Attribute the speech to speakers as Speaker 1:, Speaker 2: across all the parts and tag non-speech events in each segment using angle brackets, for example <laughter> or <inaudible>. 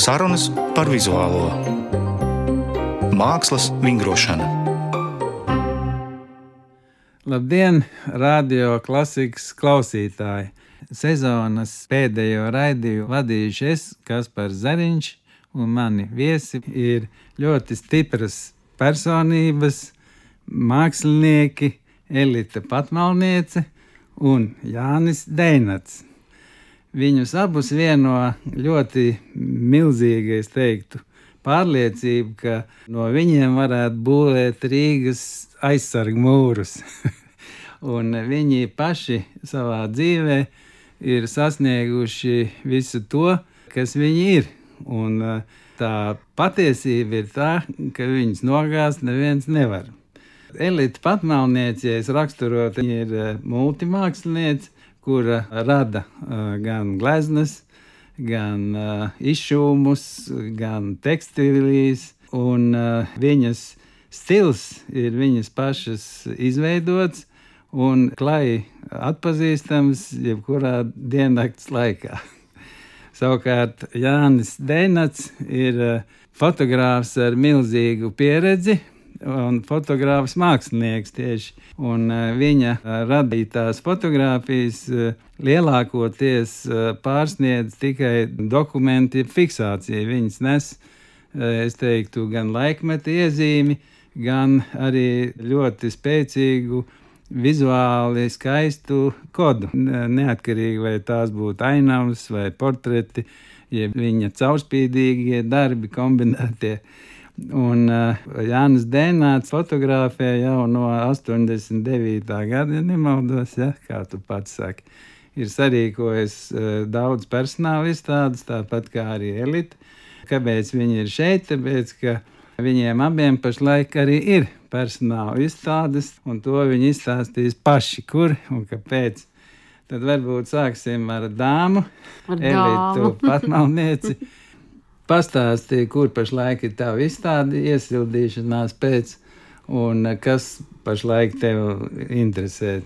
Speaker 1: Sarunas par vizuālo mākslas vingrošanu.
Speaker 2: Labdien, radio klasikas klausītāji! Sezonas pēdējo raidījumu vadījuši es, Kaspars Zariņš, un mani viesi ir ļoti stipras personības, mākslinieki, Elita Patmalniece un Jānis Deinats. Viņus abus vieno ļoti milzīga, es teiktu, pārliecība, ka no viņiem varētu būvēt Rīgas aizsargu mūrus. <laughs> un viņi paši savā dzīvē ir sasnieguši visu to, kas viņi ir. Un tā patiesība ir tā, ka viņus nogāzt neviens nevar. Elite patmalniecēs raksturot, viņa ir multimāksliniece kura rada gan gleznas, gan izšūmus, gan tekstīlijas, un viņas stils ir viņas pašas izveidots un klāji atpazīstams jebkurā diennakts laikā. <laughs> Savukārt Jānis Dēnats ir fotogrāfs ar milzīgu pieredzi, un fotogrāfs mākslinieks tieši. Un uh, viņa uh, radītās fotogrāfijas uh, lielākoties pārsniedz tikai dokumenti fiksāciju. Viņas nes, es teiktu, gan laikmeta iezīmi, gan arī ļoti spēcīgu vizuāli skaistu kodu. Neatkarīgi vai tās būtu ainavas vai portreti, jeb viņa caurspīdīgie darbi kombinētie. Un uh, Jānis Dēnāts fotografē jau no 89. gada, ja nemaldos, ja, kā tu pats saki. Ir sarīkojis uh, daudz personāla izstādes, tāpat kā arī elite. Kāpēc viņi ir šeit? Tāpēc, ka viņiem abiem pašlaik arī ir personāla izstādes, un to viņi izstāstīs paši, kur un kāpēc. Tad varbūt sāksim ar dāmu,
Speaker 3: Ar
Speaker 2: Elitu patmalnieci. <laughs> Pastāstīja, kur pašlaik ir tava izstāde, iesildīšanās pēc, un eh, kas pašlaik tev interesē.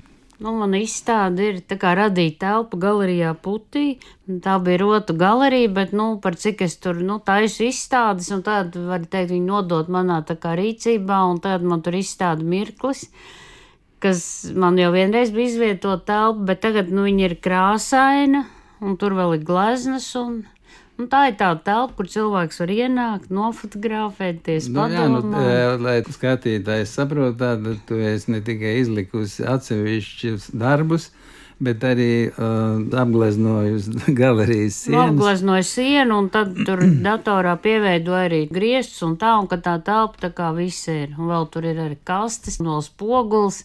Speaker 3: Nu, man izstāde ir tā kā radīt telpu galerijā putī. Tā bija rotu galerija, bet, nu, par cik es tur, nu, taisu izstādes, un tad, var teikt, viņi nodot manā tā kā rīcībā, un tad man tur izstāda mirklis, kas man jau vienreiz bija izvietot telpu, bet tagad, nu, viņa ir krāsaina, un tur vēl ir gleznas, un, un tā ir tā telpa, kur cilvēks var ienākt, nofotografēties,
Speaker 2: Nu, jā, nu,
Speaker 3: padomāt.
Speaker 2: eh, lai skatītājs saprotu, tad tu esi ne tikai izlikusi atsevišķus darbus, bet arī uh, apgleznojusi <laughs> galerijas sienas.
Speaker 3: Nogleznoja sienu, un tad tur <clears throat> datorā pieveidoja arī griestus un tā, un ka tā telpa tā kā viss ir. Un vēl tur ir arī kastes, no spoguls.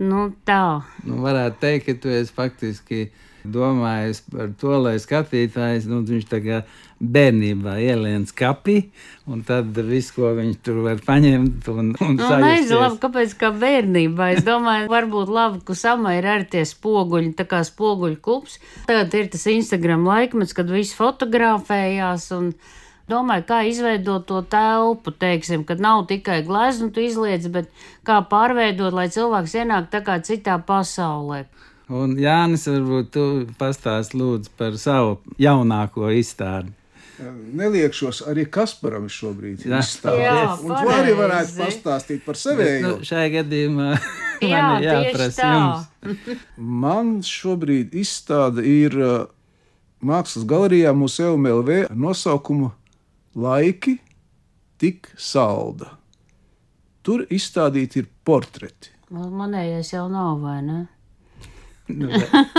Speaker 3: Nu, tā.
Speaker 2: Nu, varētu teikt, ka tu esi faktiski domājis par to, lai skatītājs, nu, viņš tā kā bērnībā ielien skapī, un tad viss, ko viņš tur var paņemt un, un
Speaker 3: Nu, nezinu,
Speaker 2: sajusties.
Speaker 3: labi, kāpēc kā bērnībā. Es domāju, varbūt labi, ka samai ir arī tie spoguļi, tā kā spoguļu klubs. Tagad ir tas Instagram laikmets, kad visi fotografējās un domāju, kā izveidot to telpu, teiksim, kad nav tikai gleznu tu izliec, bet kā pārveidot, lai cilvēks ienāk tā kā citā pasaulē.
Speaker 2: Un Jānis, varbūt tu pastāst lūdzu par savu jaunāko izstādi.
Speaker 4: Neliekšos arī Kasparam šobrīd.
Speaker 2: Jā.
Speaker 3: Jā,
Speaker 4: un tu arī varētu pastāstīt par sevējo.
Speaker 2: nu, šajā gadījumā <laughs>
Speaker 3: Jā,
Speaker 2: man jāprasa jums. <laughs>
Speaker 4: Man šobrīd izstāde ir uh, Mākslas galerijā Museum LV ar nosaukumu Laiki tik salda. Tur izstādīti ir portreti.
Speaker 3: Nu, Manējais jau nav, vai ne?
Speaker 2: Nu,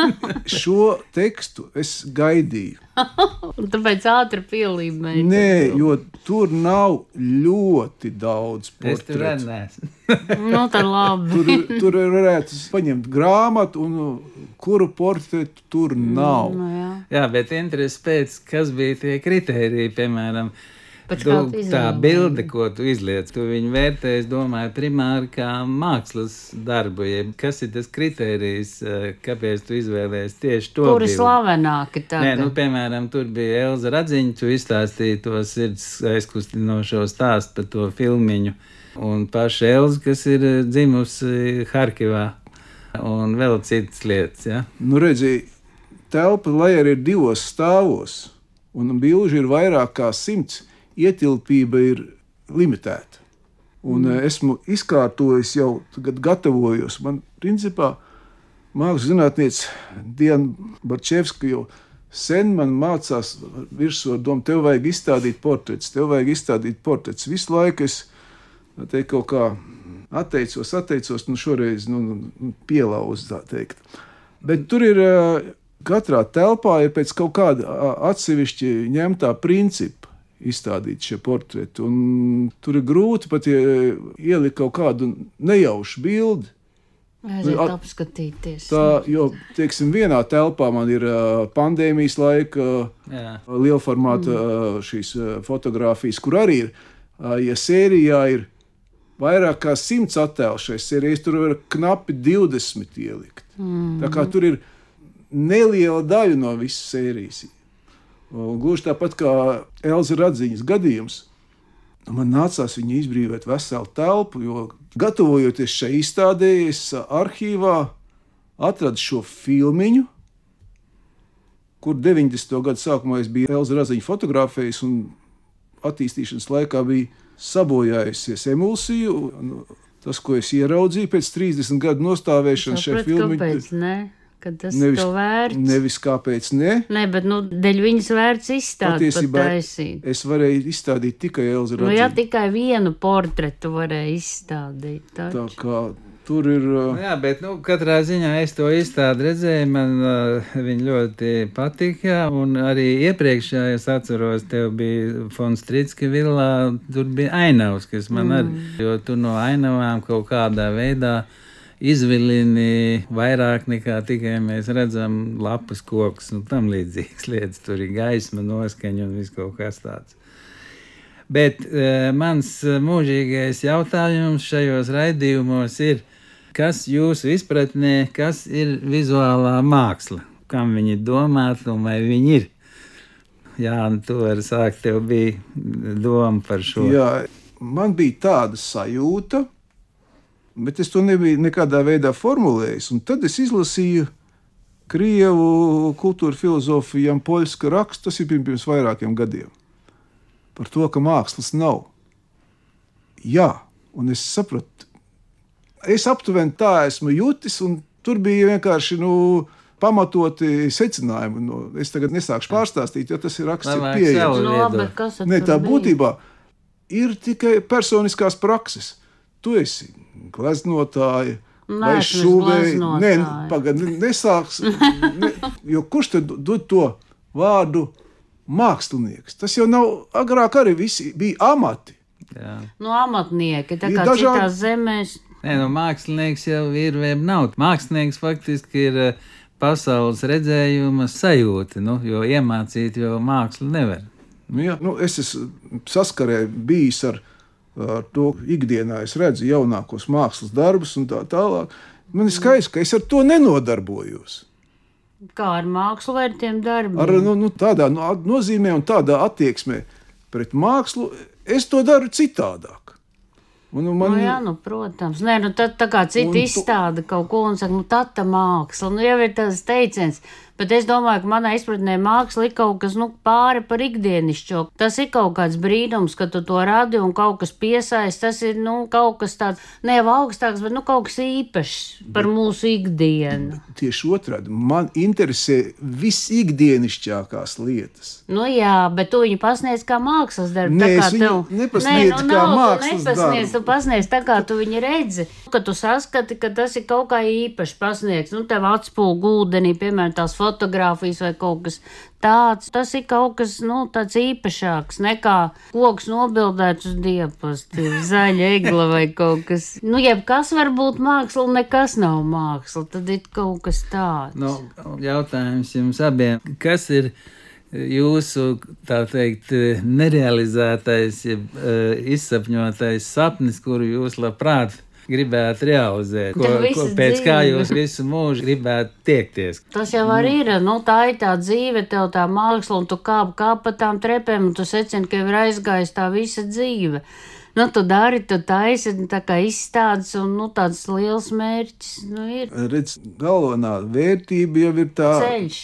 Speaker 2: <laughs>
Speaker 4: Šo tekstu es gaidīju. <laughs>
Speaker 3: Un tāpēc ātri pielīmēji.
Speaker 4: Nē, jo tur nav ļoti daudz portretu. <laughs>
Speaker 3: Nu, tad labi.
Speaker 4: Tur, tur varētu paņemt grāmatu, un kuru portretu tur nav.
Speaker 3: Nu, jā.
Speaker 2: Jā, bet interesi pēc, kas bija tie kriteriji, piemēram, tu, tā bilde, ko tu izliec, tu viņu vērtē, es domāju, primāri kā mākslas darbu, jeb kas ir tas kriterijs, eh, kāpēc tu izvēlējies tieši to
Speaker 3: Kuri
Speaker 2: bildi?
Speaker 3: slavenāki
Speaker 2: Nē, nu, piemēram, tur bija Elza Radziņa, tu izstāstīji to sirds aizkustinošo stāstu par to filmiņu. Un paša Elza, kas ir eh, dzimusi Harkivā, un vēl citas lietas, ja?
Speaker 4: Nu, redziet, telpa, lai arī ir divos stāvos, un bilžu ir vairāk kā simts, ietilpība ir limitēta. Un mm. esmu izkārtojis jau tagad, gatavojos. Man, principā, zinātniece Diana Barčevska jau sen man mācās virsū ar domu, tev vajag izstādīt portretus, tev vajag izstādīt portretus. Visu laiku es te kaut kā atteicos, atteicos, nu šoreiz nu, nu, pielauzu tā teikt. Bet tur ir katrā telpā ir pēc kaut kāda atsevišķi ņemtā principa izstādīti šie portreti. Un tur ir grūti pat ielikt kaut kādu nejaušu bildi.
Speaker 3: Aiziet nu, apskatīties.
Speaker 4: Tā, jo, teiksim, vienā telpā man ir pandēmijas laika liela formāta uh, šīs fotogrāfijas, kur arī ir, ja sērijā ir vairāk kā simts attēlu šai sērijai, tur var knapi 20 ielikt. Mm. Tā kā tur ir neliela daļa no visas sērijas. Gluži tāpat kā Elza Radziņas gadījums, man nācās viņu izbrīvot veselu telpu, jo gatavojoties šai izstādē, es arhīvā atradu šo filmu, kur 90. gada sākumā es biju Elza Radziņa fotografējis un attīstīšanas laikā bija sabojājusies emulsija. Tas, ko es ieraudzīju pēc 30 gadu nostāvēšanas šajā filmā,
Speaker 3: Kad tas nevis, to vērts.
Speaker 4: Nevis kāpēc ne.
Speaker 3: Nē, bet nu, dēļ viņas vērts izstādīt. Patiesībā
Speaker 4: es varēju izstādīt tikai Elza Radziņu.
Speaker 3: Nu, jā, tikai vienu portretu varēja izstādīt.
Speaker 4: Taču. Tā kā tur ir. Uh...
Speaker 2: Nu jā, bet nu, katrā ziņā es to izstādi redzēju, man uh, viņa ļoti patika. Un arī iepriekšējā es atceros, tev bija Fons Tritska vilā, tur bija ainavs, kas man mm. arī, jo tu no ainavām kaut kādā veidā izvilini vairāk nekā tikai mēs redzam lapas kokus un tam līdzīgas lietas. Tur ir gaisma, noskaņa un viss kaut kas tāds. Bet uh, mans mūžīgais jautājums šajos raidījumos ir, kas jūsu izpratnē, kas ir vizuālā māksla? Kam viņi domāti un vai viņi ir? Jā, nu, tu vari sākt, tev bija doma par šo.
Speaker 4: Jā, man bija tāda sajūta, bet es to nebiju nekādā veidā formulējis. Un tad es izlasīju krievu kultūra filozofu Janpoļska rakstu, tas ir pirms vairākiem gadiem, par to, ka mākslas nav. Jā, un es sapratu, es aptuveni tā esmu jutis, un tur bija vienkārši. Nu, pamatoti secinājumi. Nu, es tagad nesākšu pārstāstīt, jo tas ir rakstīts pieejams.
Speaker 3: No,
Speaker 4: ne, tā būtībā ir tikai personiskās prakses. Tu esi gleznotāja. Vai šūvēji? Nē, pagaidi, nesāks. <laughs> Ne, jo kurš tad dod to vārdu mākslinieks? Tas jau nav agrāk arī visi bija amati.
Speaker 3: Jā. Nu, amatnieki, tā kā dažādi... citās zemēs.
Speaker 2: Nē, nu, mākslinieks jau ir vai nav. Mākslinieks faktiski ir eh, pasaules redzējuma sajūta, nu, jo iemācīt jau mākslu nevar.
Speaker 4: Nu, jā, nu, es esmu saskarē bijis ar ar to ikdienā es redzu jaunākos mākslas darbus un tā tālāk. Man ir skaidrs, ka es ar to nenodarbojos.
Speaker 3: Kā ar mākslu vai ar tiem darbiem?
Speaker 4: Ar nu, nu, tādā nu, nozīmē un tādā attieksmē pret mākslu es to daru citādāk.
Speaker 3: Un, un man... nu, jā, nu, protams, Nē, nu, tad tā kā citi izstāda kaut ko un saka, nu, tā tā māksla. Nu, jau ir tas teiciens, Bet es domāju, ka manā izpratnē māksla ir kaut kas nu, pāri par ikdienišķo. Tas ir kaut kāds brīnums, ka tu to radi un kaut kas piesaist. Tas ir nu, kaut kas tāds ne jau augstāks, bet nu, kaut kas īpašs par bet, mūsu ikdienu.
Speaker 4: Tieši otrādi man interesē visikdienišķākās lietas.
Speaker 3: Nu jā, bet tu viņu pasniedz kā mākslas darbu.
Speaker 4: Nē, tā kā tev nepasniedz Nē, nu, kā nav, mākslas
Speaker 3: darbu. Tu pasniedz tā kā tu viņu redzi, ka tu saskati, ka tas ir kaut kā īpaši pasniegts. Nu, tev atspūg ūdenī, piemēram, tās fotogrāfijas fotografijas vai kaut kas tāds. Tas ir kaut kas nu, tāds īpašāks nekā koks nobildēts uz diapazti, <laughs> zaļa egla vai kaut kas. Nu, jebkas var būt māksla, nekas nav māksla. Tad ir kaut kas tāds.
Speaker 2: Nu, jautājums jums abiem. Kas ir? jūsu tā teikt, nerealizētais, uh, izsapņotais sapnis, kuru jūs labprāt gribētu realizēt, ko, ko pēc dzīve. kā jūs visu mūžu gribētu tiekties.
Speaker 3: Tas jau arī ir, nu tā ir tā dzīve, tev tā māksla, un tu kāp, kāp pa tām trepēm, un tu secini, ka ir aizgājis tā visa dzīve. Nu, tu dari, tu taisi, tā kā izstādes, un nu, tāds liels mērķis nu, ir.
Speaker 4: Redz, galvenā vērtība jau ir tā
Speaker 3: ceļš.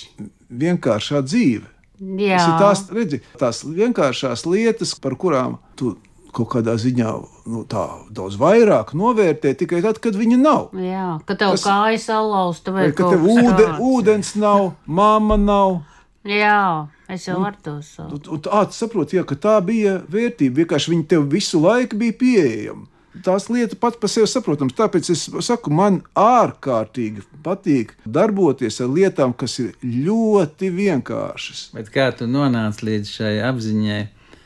Speaker 4: Vienkāršā dzīve.
Speaker 3: Jā,
Speaker 4: Tas ir tās, redzi, tās vienkāršās lietas, par kurām tu kaut kādā ziņā nu, tā, daudz vairāk novērtē tikai tad, kad viņa nav.
Speaker 3: jā ka tev
Speaker 4: Tas-
Speaker 3: kājas salauzta vai
Speaker 4: Vai ka
Speaker 3: kaut
Speaker 4: tev ūde, ūdens nav, mamma nav.
Speaker 3: Jā, es jau ar to
Speaker 4: un tā, tu saproti, jā, ka tā bija vērtība. Vienkārši viņa tev visu laiku bija pieejama. Tās lietas pat par sevi saprotams. Tāpēc es saku, man ārkārtīgi patīk darboties ar lietām, kas ir ļoti vienkāršas.
Speaker 2: Bet kā tu nonāci līdz šai apziņai,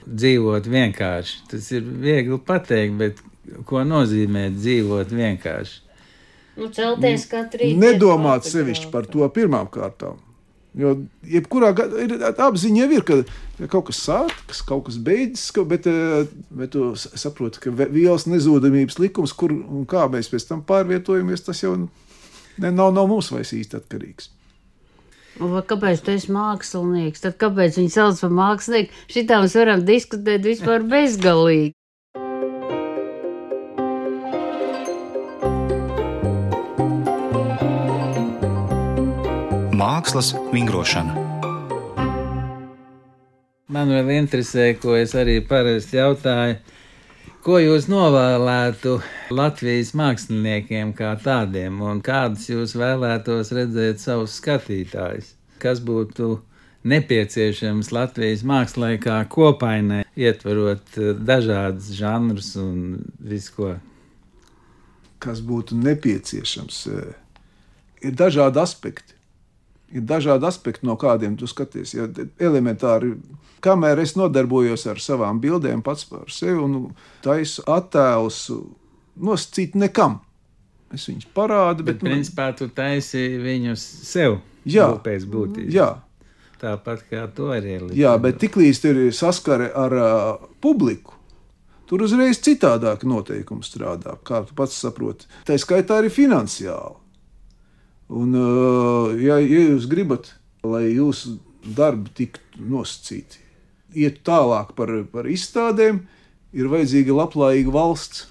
Speaker 2: dzīvot vienkārši? Tas ir viegli pateikt, bet ko nozīmē dzīvot vienkārši?
Speaker 3: Nu, celties katru rītu.
Speaker 4: Nedomāt sevišķi par to pirmām kārtām. Jo jebkurā gadījumā apziņa jau ir, ka kaut kas sākas, kaut kas beidzas, ka- bet, eh, bet tu saproti, ka vielas nezudamības likums, kur un kā mēs pēc tam pārvietojamies, tas jau ne, nav no mums vairs īsti atkarīgs.
Speaker 3: Vai kāpēc tu esi mākslinieks? Tad kāpēc viņi sauc par mākslinieku? Šitā mēs varam diskutēt vispār bezgalīgi.
Speaker 1: Mākslas vingrošana.
Speaker 2: Man vēl interesē, ko es arī parasti jautāju, ko jūs novēlētu Latvijas māksliniekiem kā tādiem, un kādus jūs vēlētos redzēt savus skatītājus? Kas būtu nepieciešams Latvijas mākslā kā kopainai, ietverot eh, dažādus žanrus un visu ko?
Speaker 4: Kas būtu nepieciešams? eh, Ir dažādi aspekti. Ir dažādi aspekti, no kādiem tu skaties. Ja, elementāri, kamēr es nodarbojos ar savām bildēm, pats par sevi un taisu attēlus, nosacīt nekam. Es viņus parādu,
Speaker 2: Bet,
Speaker 4: bet, nu,
Speaker 2: principā, tu taisi viņus sev
Speaker 4: Jā.
Speaker 2: pēc būtības.
Speaker 4: jā,
Speaker 2: Tāpat kā to arī ir.
Speaker 4: jā, bet tiklīdz ir saskare ar uh, publiku, tur uzreiz citādāk noteikumi strādā, kā tu pats saproti. Tā skaitā arī finansiāli. Un, uh, ja, ja jūs gribat, lai jūsu darbi tiktu nosacīti, iet tālāk par, par izstādēm, ir vajadzīga labklājīga valsts.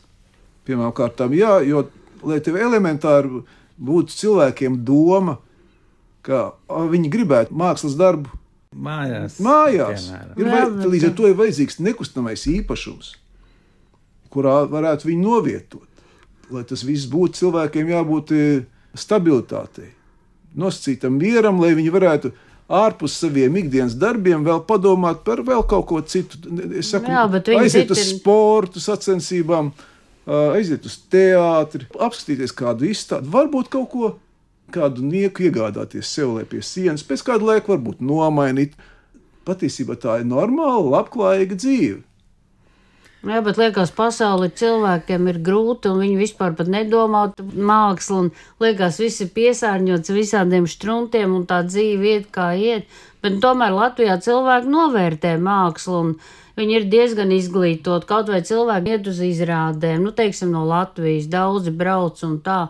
Speaker 4: Pirmkārt, jā, jo lai tev elementāri būtu cilvēkiem doma, ka viņi gribētu mākslas darbu
Speaker 2: Mājās.
Speaker 4: mājās. Ir vai, līdz ar to ir vajadzīgs nekustamais īpašums, kurā varētu viņu novietot. Lai tas viss būtu cilvēkiem jābūt e, stabilitātei, nosacītam mieram, lai viņi varētu ārpus saviem ikdienas darbiem vēl padomāt par vēl kaut ko citu. Es saku,
Speaker 3: Jā,
Speaker 4: aiziet uz sporta sacensībām, aiziet uz teātri, apskatīties kādu izstādi, varbūt kaut ko. Kādu nieku iegādāties sev, pie sienas, pēc kāda laika varbūt nomainīt. Patiesībā tā ir normāla, labklājīga dzīve.
Speaker 3: Jā, bet liekas, pasauli cilvēkiem ir grūti, un viņi vispār nedomā par mākslu. Liekas, viss ir piesārņots visādiem struntiem, un tā dzīve iet kā iet. Bet tomēr Latvijā cilvēki novērtē mākslu, un viņi ir diezgan izglītoti. Kaut vai cilvēki iet uz izrādēm, nu, teiksim, no Latvijas daudzi brauc un tā.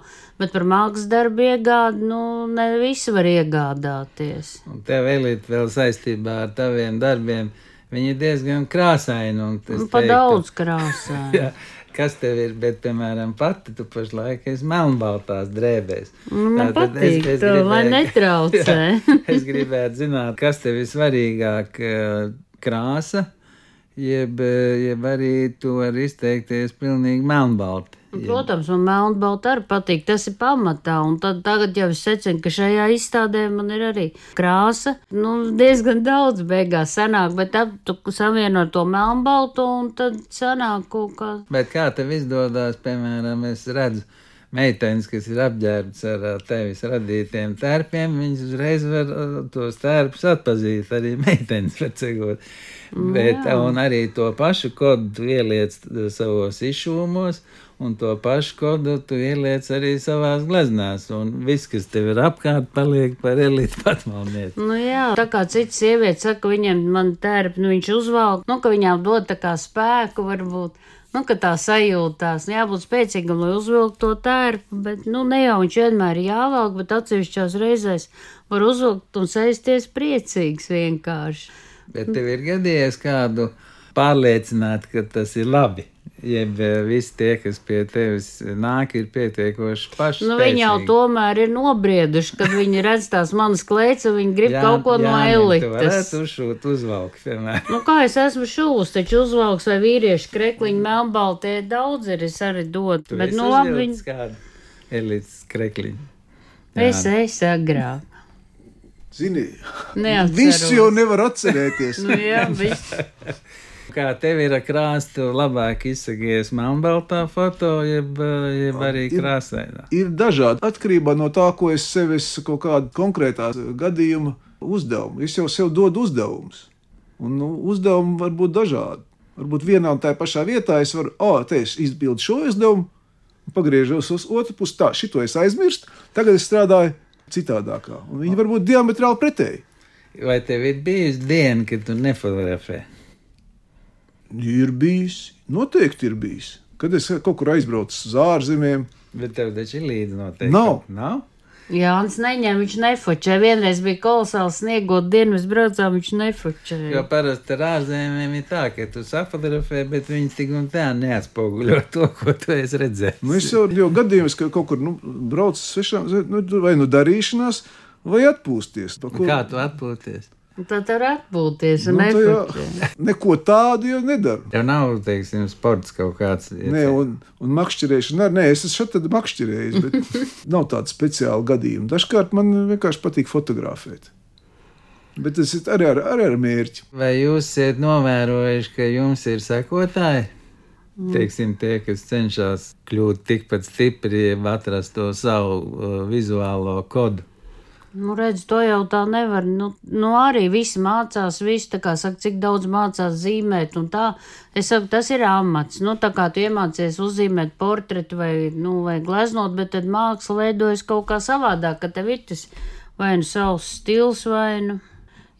Speaker 3: Bet par mākslas darbu iegādi, nu, ne visi var iegādāties.
Speaker 2: Un tev elīt vēl saistībā ar taviem darbiem. Viņi ir diezgan krāsaini. un es
Speaker 3: Nu, pa
Speaker 2: teiktu-
Speaker 3: daudz krāsā. <laughs>
Speaker 2: Jā, kas tev ir, bet, piemēram, pati tu pašlaik esi melnbaltās drēbēs.
Speaker 3: Nu, man
Speaker 2: Tātad
Speaker 3: patīk to, lai <laughs> netraucē.
Speaker 2: Jā, es gribētu zināt, kas tev ir svarīgāk eh, krāsa, jeb, eh, jeb arī tu vari izteikties pilnīgi melnbalti.
Speaker 3: Protams, man melnbalta arī patīk. Tas ir pamatā. Un tad, tagad jau es secinu, ka šajā izstādē man ir arī krāsa. Nu, diezgan daudz beigās sanāk, bet tad tu savieno to melnbaltu un tad sanāk kaut kā.
Speaker 2: Bet kā tev izdodas, piemēram, es redzu, meitenes, kas ir apģērbtas ar tevis radītiem tērpiem, viņas uzreiz var ā, tos tērpus atpazīt. Arī meitenes <laughs> var cegot. Bet,
Speaker 3: jā.
Speaker 2: un arī to pašu kodu ieliec t- savos izšūmos, un to pašu kodu tu ieliec arī savās gleznās. Un viss, kas tev ir apkārt, paliek par elitu patmalnieci.
Speaker 3: Nu, jā, tā kā citas sievietes saka, ka viņiem man tērp, nu, viņš uzvalk, nu, ka viņām dod tā kā spēku varbūt. Nu, ka tā sajūtās, nu, jābūt spēcīgam, lai uzvilktu to tērpu, bet, nu, ne jau viņš vienmēr jāvelk, bet atsevišķās reizēs var uzvilkt un sēsties priecīgs vienkārši.
Speaker 2: Bet tev ir gadījies kādu pārliecināt, ka tas ir labi. Jeb eh, visi tie, kas pie tevis nāk, ir pietiekoši paši.
Speaker 3: Nu, viņi jau tomēr ir nobrieduši, kad viņi redz tās manas klēts, un viņi grib jā, kaut ko jā, no elites.
Speaker 2: Tu uzšūt uzvalk, piemēram.
Speaker 3: Nu, kā es esmu šūs, taču uzvalks vai vīrieši krekliņi melnbaltie daudz ir, es arī dodu.
Speaker 2: Tu
Speaker 3: bet,
Speaker 2: nu, labi, viņi... kādu elites krekliņu.
Speaker 3: Es eju agrāk.
Speaker 4: Zini, visu jau nevar atcerēties.
Speaker 3: nu, jā, viss. <laughs>
Speaker 2: Kā tev ir krāsa, labāk izsakies melnbaltā foto, jeb, jeb arī krāsainā?
Speaker 4: Ir, ir dažādi atkarībā no tā, ko es sev esmu kaut kādā konkrētā gadījuma uzdevumu. Es jau sev dodu uzdevumus. Un nu, uzdevumi var būt dažādi. Varbūt vienā un tajā pašā vietā es varu, oh, te es izpildu šo uzdevumu, pagriežos uz otru pusi, tā, šito es aizmirstu, tagad es strādāju citādākā. Un viņi var būt diametrāli pretēji.
Speaker 2: Vai tev ir bijusi diena, kad tu nefotografē?
Speaker 4: Ir bijis, noteikti ir bijis. Kad es kaut kur aizbraucu uz ārzemēm,
Speaker 2: bet tev taču ir līdzi noteikti.
Speaker 4: Nav.
Speaker 2: Nav?
Speaker 3: Jānis neņem, viņš nefočē. Vienreiz bija kolosāls sniegot dienu, mēs braucām, viņš nefočē.
Speaker 2: Jo parasti ar ārzemēm ir tā, ka tu safotografē, bet viņi tik un tā neatspoguļo to, ko tu esi redzējis.
Speaker 4: Nu, es jau, jau gadījumos, ka kaut kur nu, braucu svešām, nu, vai nu darīšanās, vai atpūsties.
Speaker 2: Ko... Kā tu atpūties?
Speaker 3: Tad var atpūties un
Speaker 4: nu, jau, neko tādu jau nedaru.
Speaker 2: Tev nav, teiksim, sports kaut kāds.
Speaker 4: Nē, un, un makšķerēšana arī. Nē, es esmu šeit makšķerējis, bet <laughs> nav tāda speciāla gadījuma. Dažkārt man vienkārši patīk fotografēt. Bet tas ir arī ar, arī ar mērķi.
Speaker 2: Vai jūs esat novērojuši, ka jums ir sekotāji? Mm. Teiksim, tie, kas cenšas kļūt tikpat stipri, atrast to savu uh, vizuālo kodu.
Speaker 3: Nu, redz, to jau tā nevar. Nu, nu arī visi mācās, visi tā kā saka, cik daudz mācās zīmēt un tā. Es saku, tas ir amats. Nu, tā kā tu iemācies uzzīmēt portretu vai, nu, vai gleznot, bet tad māksla veidojas kaut kā savādāk, ka tev ir tas vai nu savs stils vai nu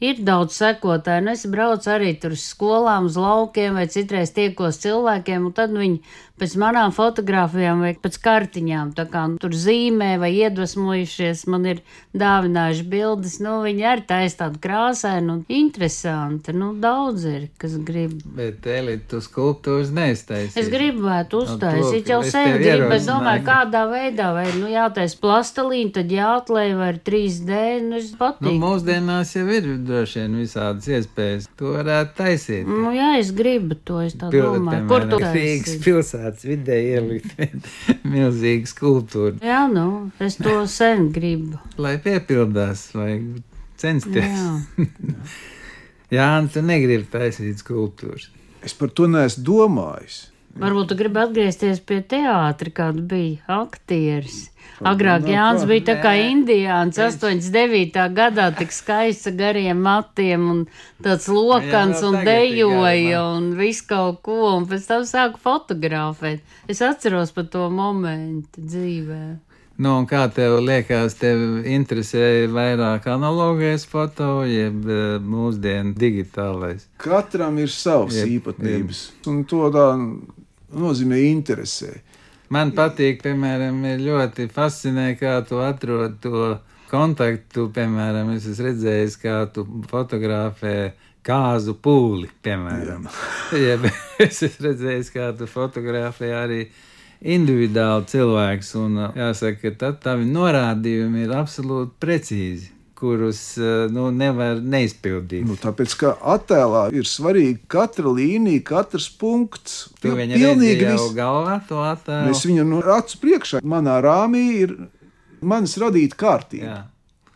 Speaker 3: ir daudz sekotāju. Nu, es braucu arī tur uz skolām, uz laukiem, vai citreiz tiekos cilvēkiem, un tad viņi pēc manām fotografijām vai pēc kartiņām kā, nu, tur zīmē vai iedvesmojušies, man ir dāvinājuši bildes. Nu, viņi arī taisa tādu krāsainu un interesanti. Nu, daudz ir, kas grib.
Speaker 2: Bet, Eli, tu skulptūras neiztaisīji.
Speaker 3: Es gribētu uztaisīt, jau sen gribu, bet domāju, kādā veidā, vai, nu, jātais plastelīni, tad jāatlēj vai 3D, nu, es patīk.
Speaker 2: Nu, mūsdienās jau ir droši vien visādas iespējas. To varētu taisīt.
Speaker 3: Nu, jā, es gribu to, es tā Pilot, domāju. Kur tu
Speaker 2: Rīgas pilsētas vidē ielikt <laughs> milzīgu skulptūru?
Speaker 3: Jā, nu, es to sen gribu.
Speaker 2: Lai piepildās, vajag censties. Jā, <laughs> Jā tu negribi taisīt skulptūras.
Speaker 4: Es par to neesmu domājis.
Speaker 3: Varbūt tu gribi atgriezties pie teātra, kāda bija aktieris. Agrāk Jānis bija tā kā indiāns, 89. gadā tik skaists ar gariem matiem un tāds lokans un dejoja un visu kaut ko, un pēc tam sāku fotografēt. Es atceros par to momentu dzīvē.
Speaker 2: Nu, kā tev liekas, tev interesē vairāk analogais foto, jeb eh, mūsdienu digitālais?
Speaker 4: Katram ir savas jeb, īpatnības, jeb. un to tā nozīmē interesē.
Speaker 2: Man patīk, piemēram, ļoti fascinē, kā tu atrod to kontaktu. Piemēram, es esmu redzējis, kā tu fotografē kāzu pūli, piemēram. <laughs> ja, <laughs> es esmu redzējis, kā tu fotografē arī individuāli cilvēks, un jāsaka, ka tad tavi norādījumi ir absolūti precīzi kurus eh, nu, nevar neizpildīt.
Speaker 4: Nu, tāpēc, ka attēlā ir svarīga katra līnija, katrs punkts.
Speaker 2: Tu viņu pilnīgi jau vis... galvā to attēlu.
Speaker 4: Es viņu no acu priekšā, manā rāmī ir manis radīta kārtība. Jā.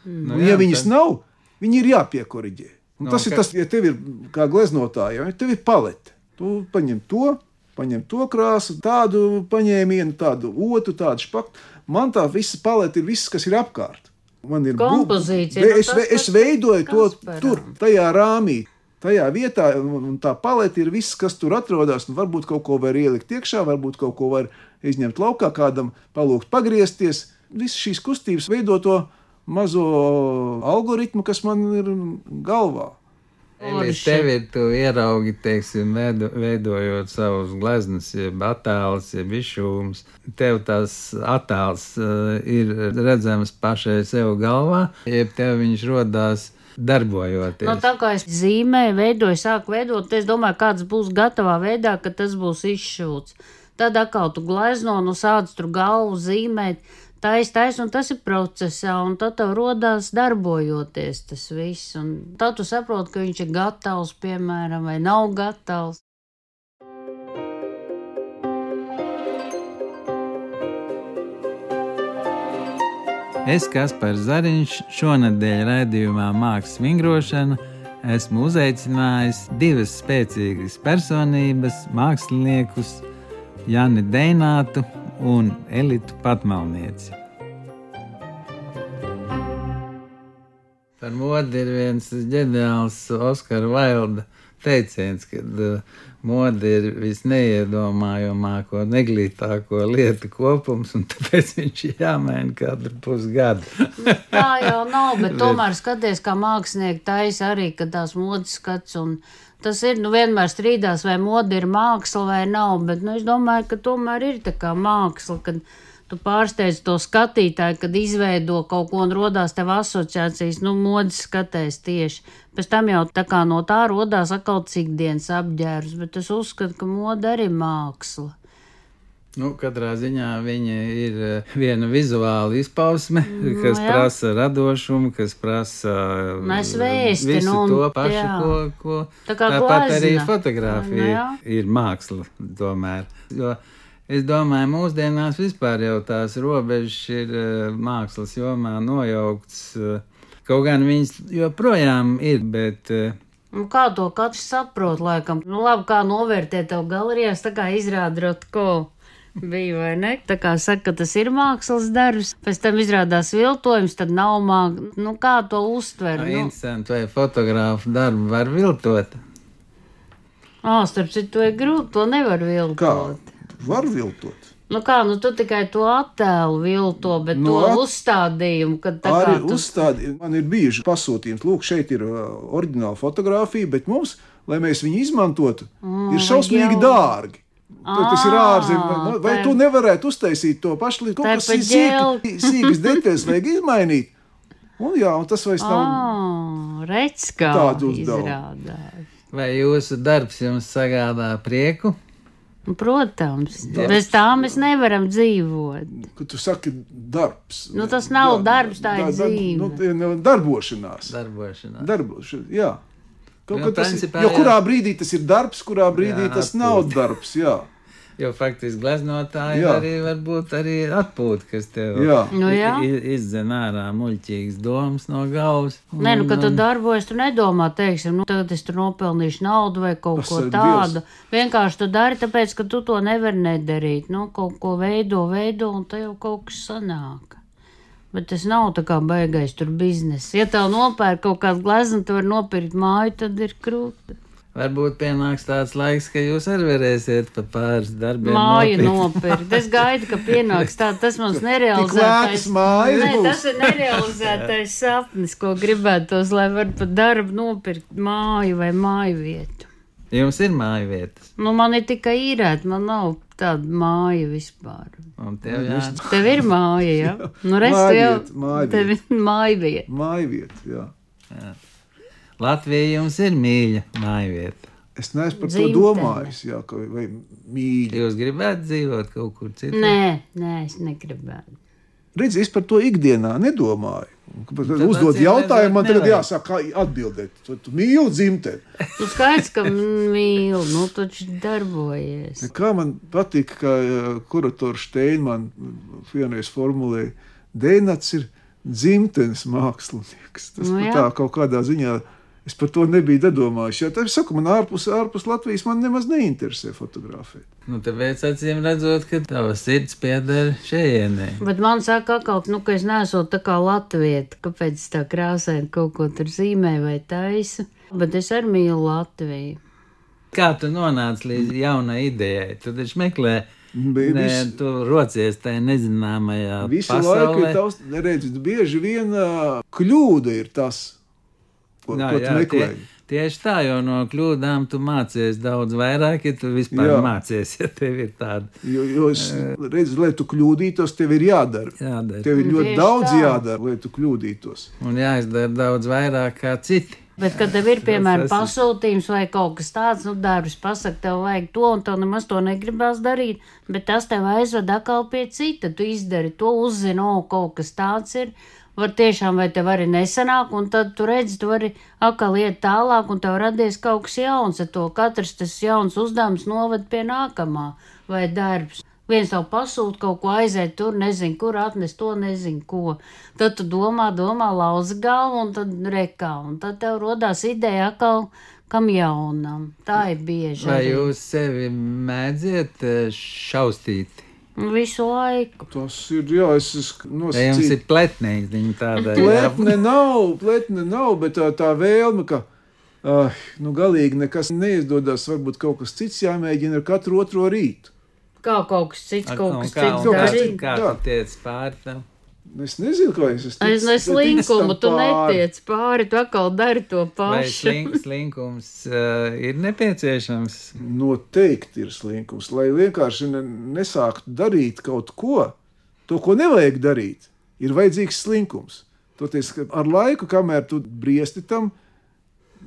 Speaker 4: Nu, jā, ja viņas tad... nav, viņi ir jāpiekoriģē. Un no, tas ka... ir tas, ja tev ir kā gleznotājiem, ja tev ir palete. Tu paņem to, paņem to krāsu, tādu paņēmienu, tādu otru, tādu špaktu. Man tā visa palete ir viss, kas ir apkārt. Man ir
Speaker 3: kompozīcija.
Speaker 4: Nu, es, tas, es veidoju to tur, tajā rāmī. Tajā vietā, un tā palete ir viss, kas tur atrodas. Varbūt kaut ko var ielikt iekšā, varbūt kaut ko var izņemt laukā, kādam palūgt pagriezties. Visas šīs kustības veido to mazo algoritmu, kas man ir galvā.
Speaker 2: Elīte, tev ir tu ieraugi, teiksim, veido, veidojot savus gleznas, jeb attēlus, jeb izšūmus. Tev tas attēls uh, ir redzams pašai sev galvā, jeb tev viņš rodās darbojoties.
Speaker 3: No tā kā es zīmēju, veidoju, sāku veidot, es domāju, kāds būs gatavā veidā, ka tas būs izšūts. Tad atkal tu glezno, nu sāc tur galvu zīmēt tais, tais, un tas ir procesā, un tad tev rodās darbojoties tas viss, un tad tu saproti, ka viņš ir gatavs, piemēram, vai nav gatavs.
Speaker 2: Es, Kaspars Zariņš, šonadēļ raidījumā Mākslas vingrošana esmu uzaicinājis divas spēcīgas personības, māksliniekus, Jani Deinātu un Elitu Patmalnieci. Par modi ir viens ģeniāls Oskara Vailda teiciens, ka uh, mode ir visneiedomājamāko, neglītāko lietu kopums, un tāpēc viņš ir jāmaina katru pusgadu. <laughs>
Speaker 3: Tā jau nav, bet tomēr skaties, kā mākslinieki taisa arī, kad tās modes skats un Tas ir nu, vienmēr strīdās, vai mode ir māksla vai nav, bet nu, es domāju, ka tomēr ir tā kā māksla, kad tu pārsteidz to skatītāju, kad izveido kaut ko un rodās tev asociācijas, nu, modes skatēs tieši. Pēc tam jau tā kā no tā rodās atkal cik dienas apģērbs, bet es uzskatu, ka mode arī māksla.
Speaker 2: Nu, katrā ziņā viņa ir eh, viena vizuāla izpausme, nu, kas jā. prasa radošumu, kas prasa
Speaker 3: Mēs vēsti,
Speaker 2: visu
Speaker 3: nu,
Speaker 2: to pašu,
Speaker 3: jā.
Speaker 2: ko, ko
Speaker 3: tā kā
Speaker 2: tāpat
Speaker 3: glazna.
Speaker 2: arī fotografija
Speaker 3: Nu,
Speaker 2: ir māksla tomēr. Jo es domāju, mūsdienās vispār jau tās robežas ir eh, mākslas jomā nojauktas. eh, Kaut gan viņas joprojām ir, bet
Speaker 3: Nu, kā to katrs saprot, laikam, nu, labi, kā novērtēt tev galerijās, tā kā izrāda rotko. Bija vai ne? Tā kā saka, ka tas ir mākslas darbs, pēc tam izrādās viltojums, tad nav māksla. Nu, kā to uztver?
Speaker 2: nu,
Speaker 3: Nu,
Speaker 2: interesanti, vai fotogrāfu darbu var viltot.
Speaker 3: ā, starp citu, to ir grūti, to nevar
Speaker 4: Kā
Speaker 3: viltot.
Speaker 4: var viltot?
Speaker 3: Nu kā, nu tu tikai to attēlu vilto, bet
Speaker 4: Nu,
Speaker 3: to
Speaker 4: at-
Speaker 3: uzstādījumu, kad tā
Speaker 4: Arī
Speaker 3: kā tu...
Speaker 4: uzstādījumi man ir bijuši pasūtījumi. Lūk, šeit ir uh, oriģināla fotografija, bet mums, lai mēs viņu izmantotu,
Speaker 3: Mm,
Speaker 4: ir šausmīgi
Speaker 3: jau.
Speaker 4: dārgi. Tu- Tas ir ārzemēs. Vai, tu nevarētu uztaisīt to pašu līdzi? Kaut kas sīki- sīkas <laughs> detaļas, vajag izmainīt. Un jā, un tas vairs nav.
Speaker 3: Ā, redz,
Speaker 4: uzdevumu.
Speaker 3: izrādās.
Speaker 2: Vai jūsu darbs jums sagādā prieku?
Speaker 3: Nu, Protams, bez tā mēs nevaram dzīvot.
Speaker 4: Kad tu saki, darbs.
Speaker 3: Nu, tas nav darbs, tā ir
Speaker 4: da-
Speaker 3: dzīve.
Speaker 4: Nu, tie nav darbošanās.
Speaker 2: Darbošanā.
Speaker 4: Darbošanās, jā. Kaut
Speaker 2: Nu,
Speaker 4: kā tas ir.
Speaker 2: principā,
Speaker 4: Jo
Speaker 2: jā.
Speaker 4: kurā brīdī tas ir darbs, kurā brīdī
Speaker 2: Jā,
Speaker 4: tas nav darbs. Jā.
Speaker 2: Jo faktiski gleznotāji
Speaker 4: Jā.
Speaker 2: arī var būt arī atpūta, kas tev
Speaker 4: Jā.
Speaker 3: Nu, jā.
Speaker 2: izdzen ārā muļķīgas domas no galvas.
Speaker 3: Nē, nu, kad tu
Speaker 2: Un-
Speaker 3: darbojies, tu nedomā, teiksim, nu, tagad es tur nopelnīšu naudu vai kaut ko
Speaker 4: Pasargi
Speaker 3: tādu. Vienkārši tu dari, tāpēc, ka tu to nevari nedarīt. Nu, kaut ko veido, veido, un te jau kaut kas sanāk. Bet tas nav tā kā baigais tur biznesa. Ja tev nopērk kaut kādu gleznu, tu vari nopirkt māju, tad ir krūti.
Speaker 2: Varbūt pienāks tāds laiks, ka jūs arī varēsiet pa pāris darbiem.
Speaker 3: Māju
Speaker 2: nopirkt.
Speaker 3: Es gaidu, ka pienāks tā, tas mums nerealizētais. Nē, tas ir nerealizētais sapnis, ko gribētos, lai var pa darbu nopirkt māju vai māju vietu.
Speaker 2: Jums ir māju vietas,
Speaker 3: Nu, man ir tikai īrēt, man nav tāda māja vispār.
Speaker 2: un tev jā.
Speaker 3: Tev ir māja? <laughs> Nu, tu jau
Speaker 4: Mājvieta, mājvieta.
Speaker 3: tev ir māja vieta.
Speaker 4: Māja vieta, jā.
Speaker 2: Latvija jums ir mīļa māju vieta.
Speaker 4: Es neesmu par
Speaker 3: Dzimtene.
Speaker 4: to domājis, jā, ka, vai mīļi.
Speaker 2: Jūs gribētu dzīvot kaut kur citur?
Speaker 3: Nē, nē, es negribētu.
Speaker 4: Redzi, es par to ikdienā nedomāju. Kad
Speaker 2: Tad
Speaker 4: uzdod
Speaker 2: acīm
Speaker 4: jautājumu, man tagad jāsāk kā atbildēt. Tu, tu mīli dzimteni.
Speaker 3: Nu, skaidrs, ka mīl, nu, taču darbojies.
Speaker 4: Kā man patīk, ka uh, kurators Steinman vienreiz formulēja, Dēnats ir dzimtenes mākslinieks. Tas
Speaker 3: Nu, jā.
Speaker 4: tā kaut kādā ziņā. Es par to nebiju domājis. Tā ir saka, man ārpus, ārpus Latvijas man nemaz neinteresē fotografēt.
Speaker 2: Nu, tāpēc acīm redzot, ka tava sirds pieder šejienē.
Speaker 3: Bet man saka, atkal, nu, ka es neesmu tā kā latvieta, kāpēc es tā krāsaini kaut ko tur zīmē vai taisa. Bet es arī mīlu Latviju.
Speaker 2: Kā tu nonāci līdz jaunai idejai? Tu taču meklē,
Speaker 4: Bija
Speaker 2: ne,
Speaker 4: viss-
Speaker 2: tu rocies tajā nezināmajā
Speaker 4: Visu laiku ir
Speaker 2: pasaulē.
Speaker 4: tas, redz, bieži vien kļūda ir tas, ko,
Speaker 2: Jā,
Speaker 4: ko tu
Speaker 2: jā,
Speaker 4: meklē.
Speaker 2: tie- Tieši tā, jo no kļūdām tu mācies daudz vairāk, ja tu vispār
Speaker 4: Jā.
Speaker 2: mācies, ja tev ir tāda
Speaker 4: Jo, jo es redzu, lai tu kļūdītos, tev ir jādara.
Speaker 2: jādara.
Speaker 4: Tev ir ļoti
Speaker 3: Tieši
Speaker 4: daudz
Speaker 3: tā.
Speaker 4: jādara, lai tu kļūdītos.
Speaker 2: Un jāizdara daudz vairāk kā citi.
Speaker 3: Bet, kad tev ir, piemēram, pasūtījums vai kaut kas tāds, nu, darbs, pasaka, tev vajag to, un tev nemaz to negribās darīt, bet tas tev aizved atkal pie cita. Tu izdari to, uzzini, o, kaut kas tāds ir. Var tiešām, vai tev arī nesanāk, un tad tu redzi, tu vari atkal iet tālāk, un tev radies kaut kas jauns. Ar to katrs tas jauns uzdevums noved pie nākamā vai darbs. Viens tev pasūta kaut ko aiziet tur, nezinu, kur atnest to, nezinu, ko. Tad tu domā, domā, lauzi galvu, un tad rekā, un tad tev rodās ideja atkal kam jaunam. Tā ir bieži.
Speaker 2: Vai
Speaker 3: arī.
Speaker 2: jūs sevi mēdziet eh, šaustīt?
Speaker 3: Visu laiku.
Speaker 4: Tas ir, jā, es esmu
Speaker 2: Vai jums
Speaker 4: nosacījis.
Speaker 2: ir pletnīgi viņa tāda?
Speaker 4: Pletne nav, pletne nav, bet tā, tā vēlme, ka uh, nu, galīgi nekas neizdodas, varbūt kaut kas cits jāmēģina ar katru otro rītu.
Speaker 3: Kā kaut kas cits, kaut kas
Speaker 2: kā-
Speaker 3: cits
Speaker 2: un kā-
Speaker 3: darīt.
Speaker 2: Kā
Speaker 4: Jā.
Speaker 2: tu tiec pāri tam?
Speaker 4: Es nezinu, kā es esmu.
Speaker 3: Es neslinkumu, tu netiec pāri, tu atkal dari to
Speaker 2: Vai
Speaker 3: pašu.
Speaker 2: slink, slinkums uh, ir nepieciešams?
Speaker 4: Noteikti ir slinkums, lai vienkārši ne, nesāktu darīt kaut ko, to, ko nevajag darīt. Ir vajadzīgs slinkums. Toties, ar laiku, kamēr tu briesti tam,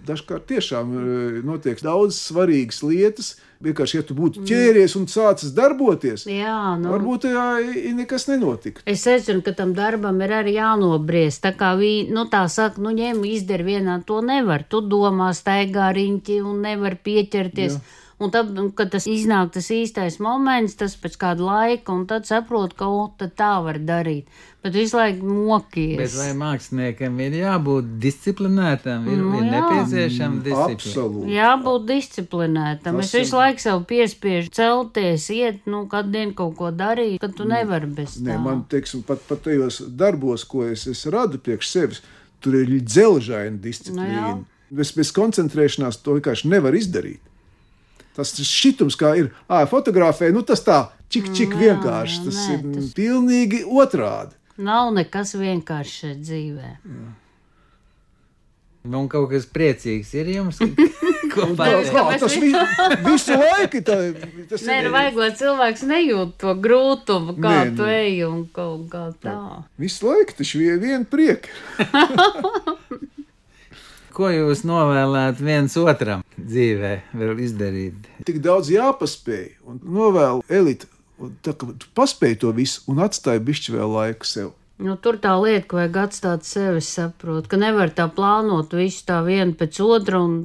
Speaker 4: dažkārt tiešām eh, notiek daudz svarīgas lietas. Vienkārši, ja tu būtu ķēries un sācis darboties,
Speaker 3: Jā, nu.
Speaker 4: varbūt jā, i- nekas nenotiktu.
Speaker 3: Es secinu, ka tam darbam ir arī jānobriest. Tā kā viņi, nu tā saka, nu ņem, izdari vienā, to nevar. Tu domā, staigā riņķi un nevar pieķerties. Jā. Un tad, nu, kad tas iznāk tas īstais moments, tas pēc kāda laika, un tad saprot, ka o, tā var darīt. Bet visu laiku mokies.
Speaker 2: Bet vai māksliniekam ir jābūt disciplinētam? Ir,
Speaker 3: Nu,
Speaker 2: ir
Speaker 3: jā.
Speaker 2: nepieciešama disciplīna.
Speaker 4: Absolūti.
Speaker 3: Jābūt disciplinētam.
Speaker 4: Tas
Speaker 3: Es visu
Speaker 4: ir-
Speaker 3: laiku sev piespiežu celties, iet, nu, kad dienu kaut ko darīt, kad tu nevari bez tā.
Speaker 4: Nē, man teiksim, pat, pat tajos darbos, ko es, es radu priekš sevis, tur ir dzelžaina disciplīna.
Speaker 3: Nu
Speaker 4: bez, bez koncentrēšanās to vienkārši nevar izdarīt. Tas šitums, kā ir ā, fotografē, nu tas tā, čik, čik
Speaker 3: Jā,
Speaker 4: vienkārši. Tas
Speaker 3: nē,
Speaker 4: ir
Speaker 3: tas-
Speaker 4: pilnīgi otrādi.
Speaker 3: Nav nekas vienkārši šeit dzīvē.
Speaker 2: Un kaut kas priecīgs ir jums? <laughs> Ko
Speaker 4: Tā,
Speaker 2: pateikt?
Speaker 4: tas vi, visu laiku tā, tas
Speaker 3: Nē,
Speaker 4: ir.
Speaker 3: nu vajag, lai cilvēks nejūt to grūtumu, kā
Speaker 4: Nē,
Speaker 3: tu
Speaker 4: nu.
Speaker 3: ej un kaut kā tā.
Speaker 4: Visu laiku tas ir viena prieka. <laughs>
Speaker 2: Ko jūs novēlētu viens otram dzīvē vēl izdarīt?
Speaker 4: Tik daudz jāpaspēj un novēlu elitu. un Tā kā tu paspēji to visu un atstāji bišķi vēl laiku sev.
Speaker 3: Nu, tur tā lieta, ka vajag atstāt sevi, saprot, ka nevar tā plānot visu tā vienu pēc otra un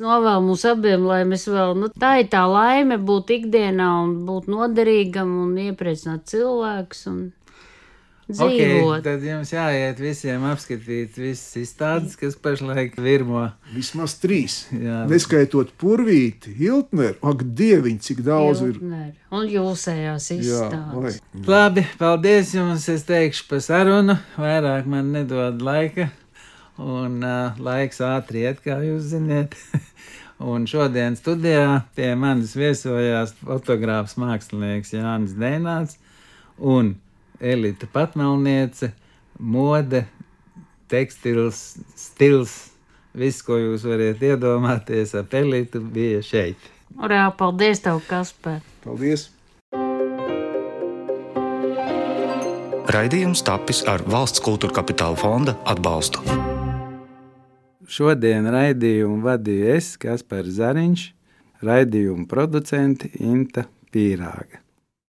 Speaker 3: novēl mums abiem, lai mēs vēl, nu, tā ir tā laime būt ikdienā un būt noderīgam un iepriecināt cilvēkus un dzīvot.
Speaker 2: Okay, tad jums jāiet visiem apskatīt visas izstādes, kas pašlaik virmo.
Speaker 4: Vismaz trīs.
Speaker 2: Jā.
Speaker 4: Neskaitot purvīti, Hiltneru, ak, dieviņ, cik daudz ir.
Speaker 3: Hiltner. Un jūsējās
Speaker 4: Jā,
Speaker 3: izstādes.
Speaker 4: vai.
Speaker 2: Labi, paldies jums. Es teikšu par sarunu. Vairāk man nedod laika. Un uh, laiks ātri iet, kā jūs zināt. <laughs> Un šodien studijā pie manis viesojās fotogrāfs mākslinieks Jānis Dēnāts un Elita Patmalniece, mode, tekstils, stils, viss, ko jūs varat iedomāties ap Elitu, bija šeit.
Speaker 3: Urā, paldies tev, Kasper!
Speaker 4: Paldies!
Speaker 1: Raidījums tapis ar valsts kultūra kapitāla fonda atbalstu.
Speaker 2: Šodien raidījumu vadīju es, Kaspars Zariņš, raidījumu producenti Inta Pīrāga.